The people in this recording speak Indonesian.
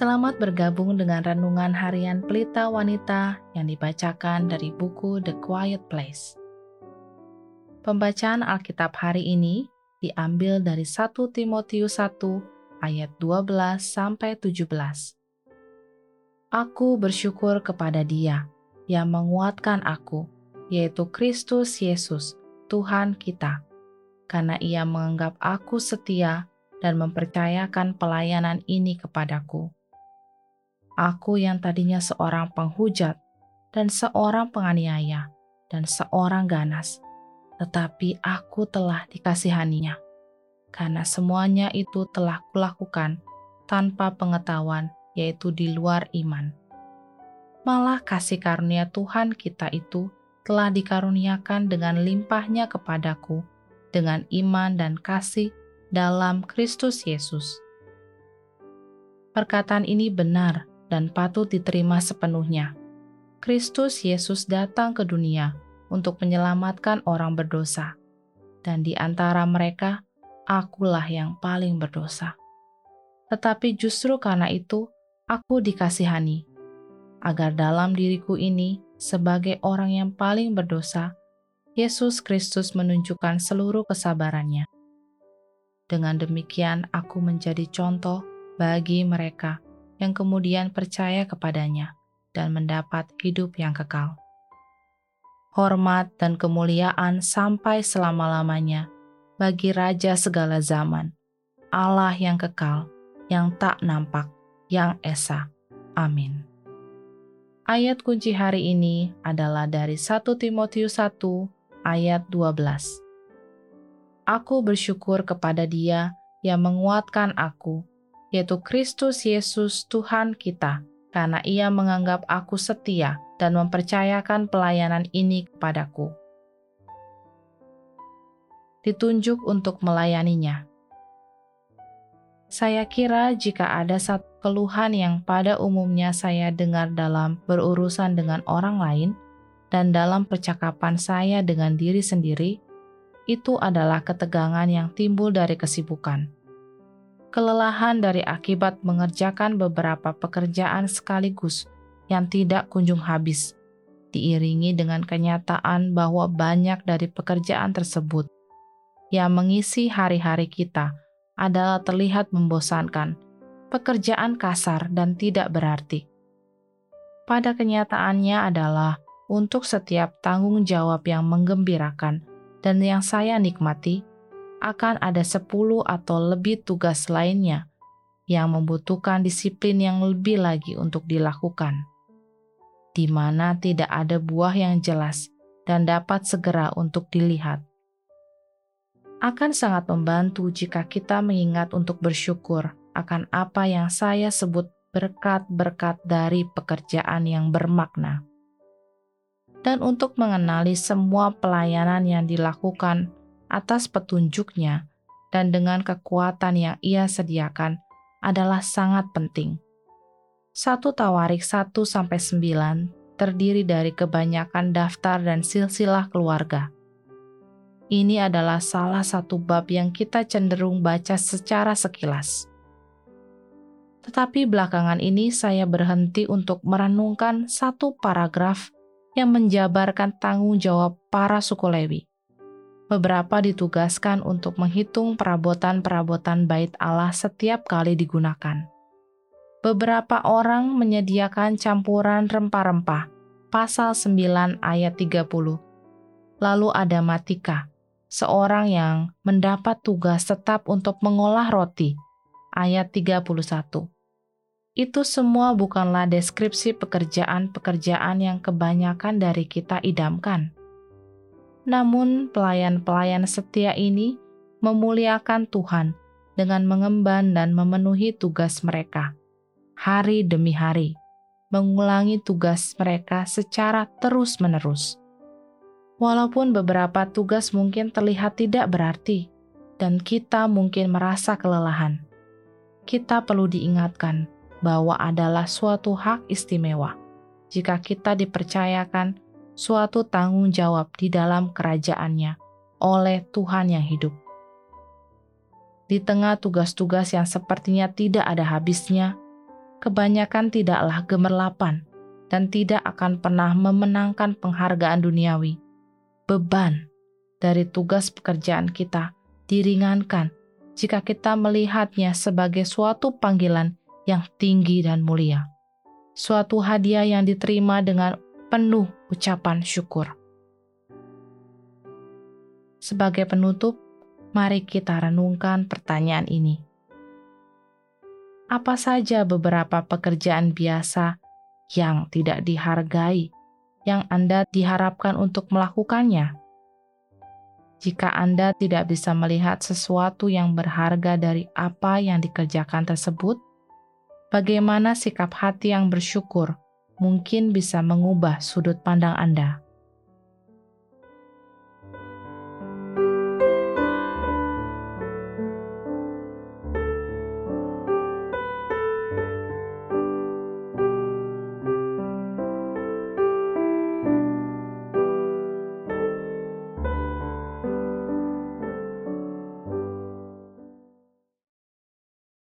Selamat bergabung dengan renungan harian Pelita Wanita yang dibacakan dari buku The Quiet Place. Pembacaan Alkitab hari ini diambil dari 1 Timotius 1 ayat 12 sampai 17. Aku bersyukur kepada Dia yang menguatkan aku, yaitu Kristus Yesus, Tuhan kita, karena Ia menganggap aku setia dan mempercayakan pelayanan ini kepadaku Aku yang tadinya seorang penghujat dan seorang penganiaya dan seorang ganas, tetapi aku telah dikasihaninya. Karena semuanya itu telah kulakukan tanpa pengetahuan, yaitu di luar iman. Malah kasih karunia Tuhan kita itu telah dikaruniakan dengan limpahnya kepadaku dengan iman dan kasih dalam Kristus Yesus. Perkataan ini benar dan patut diterima sepenuhnya. Kristus Yesus datang ke dunia untuk menyelamatkan orang berdosa, dan di antara mereka, akulah yang paling berdosa. Tetapi justru karena itu, aku dikasihani, agar dalam diriku ini, sebagai orang yang paling berdosa, Yesus Kristus menunjukkan seluruh kesabarannya. Dengan demikian, aku menjadi contoh bagi mereka yang kemudian percaya kepadanya dan mendapat hidup yang kekal. Hormat dan kemuliaan sampai selama-lamanya bagi Raja segala zaman, Allah yang kekal, yang tak nampak, yang esa. Amin. Ayat kunci hari ini adalah dari 1 Timotius 1 ayat 12. Aku bersyukur kepada Dia yang menguatkan aku yaitu Kristus Yesus Tuhan kita, karena ia menganggap aku setia dan mempercayakan pelayanan ini kepadaku. Ditunjuk untuk melayaninya. Saya kira jika ada satu keluhan yang pada umumnya saya dengar dalam berurusan dengan orang lain dan dalam percakapan saya dengan diri sendiri, itu adalah ketegangan yang timbul dari kesibukan kelelahan dari akibat mengerjakan beberapa pekerjaan sekaligus yang tidak kunjung habis, diiringi dengan kenyataan bahwa banyak dari pekerjaan tersebut yang mengisi hari-hari kita adalah terlihat membosankan, pekerjaan kasar dan tidak berarti. Pada kenyataannya adalah untuk setiap tanggung jawab yang menggembirakan dan yang saya nikmati, akan ada 10 atau lebih tugas lainnya yang membutuhkan disiplin yang lebih lagi untuk dilakukan, di mana tidak ada buah yang jelas dan dapat segera untuk dilihat. Akan sangat membantu jika kita mengingat untuk bersyukur akan apa yang saya sebut berkat-berkat dari pekerjaan yang bermakna. Dan untuk mengenali semua pelayanan yang dilakukan atas petunjuknya dan dengan kekuatan yang ia sediakan adalah sangat penting. Satu Tawarik 1 sampai 9 terdiri dari kebanyakan daftar dan silsilah keluarga. Ini adalah salah satu bab yang kita cenderung baca secara sekilas. Tetapi belakangan ini saya berhenti untuk merenungkan satu paragraf yang menjabarkan tanggung jawab para suku Lewi beberapa ditugaskan untuk menghitung perabotan-perabotan bait Allah setiap kali digunakan. Beberapa orang menyediakan campuran rempah-rempah, pasal 9 ayat 30. Lalu ada Matika, seorang yang mendapat tugas tetap untuk mengolah roti, ayat 31. Itu semua bukanlah deskripsi pekerjaan-pekerjaan yang kebanyakan dari kita idamkan namun, pelayan-pelayan setia ini memuliakan Tuhan dengan mengemban dan memenuhi tugas mereka hari demi hari, mengulangi tugas mereka secara terus-menerus. Walaupun beberapa tugas mungkin terlihat tidak berarti, dan kita mungkin merasa kelelahan, kita perlu diingatkan bahwa adalah suatu hak istimewa jika kita dipercayakan suatu tanggung jawab di dalam kerajaannya oleh Tuhan yang hidup. Di tengah tugas-tugas yang sepertinya tidak ada habisnya, kebanyakan tidaklah gemerlapan dan tidak akan pernah memenangkan penghargaan duniawi. Beban dari tugas pekerjaan kita diringankan jika kita melihatnya sebagai suatu panggilan yang tinggi dan mulia. Suatu hadiah yang diterima dengan penuh ucapan syukur. Sebagai penutup, mari kita renungkan pertanyaan ini apa saja beberapa pekerjaan biasa yang tidak dihargai, yang Anda diharapkan untuk melakukannya. Jika Anda tidak bisa melihat sesuatu yang berharga dari apa yang dikerjakan tersebut, bagaimana sikap hati yang bersyukur mungkin bisa mengubah sudut pandang Anda.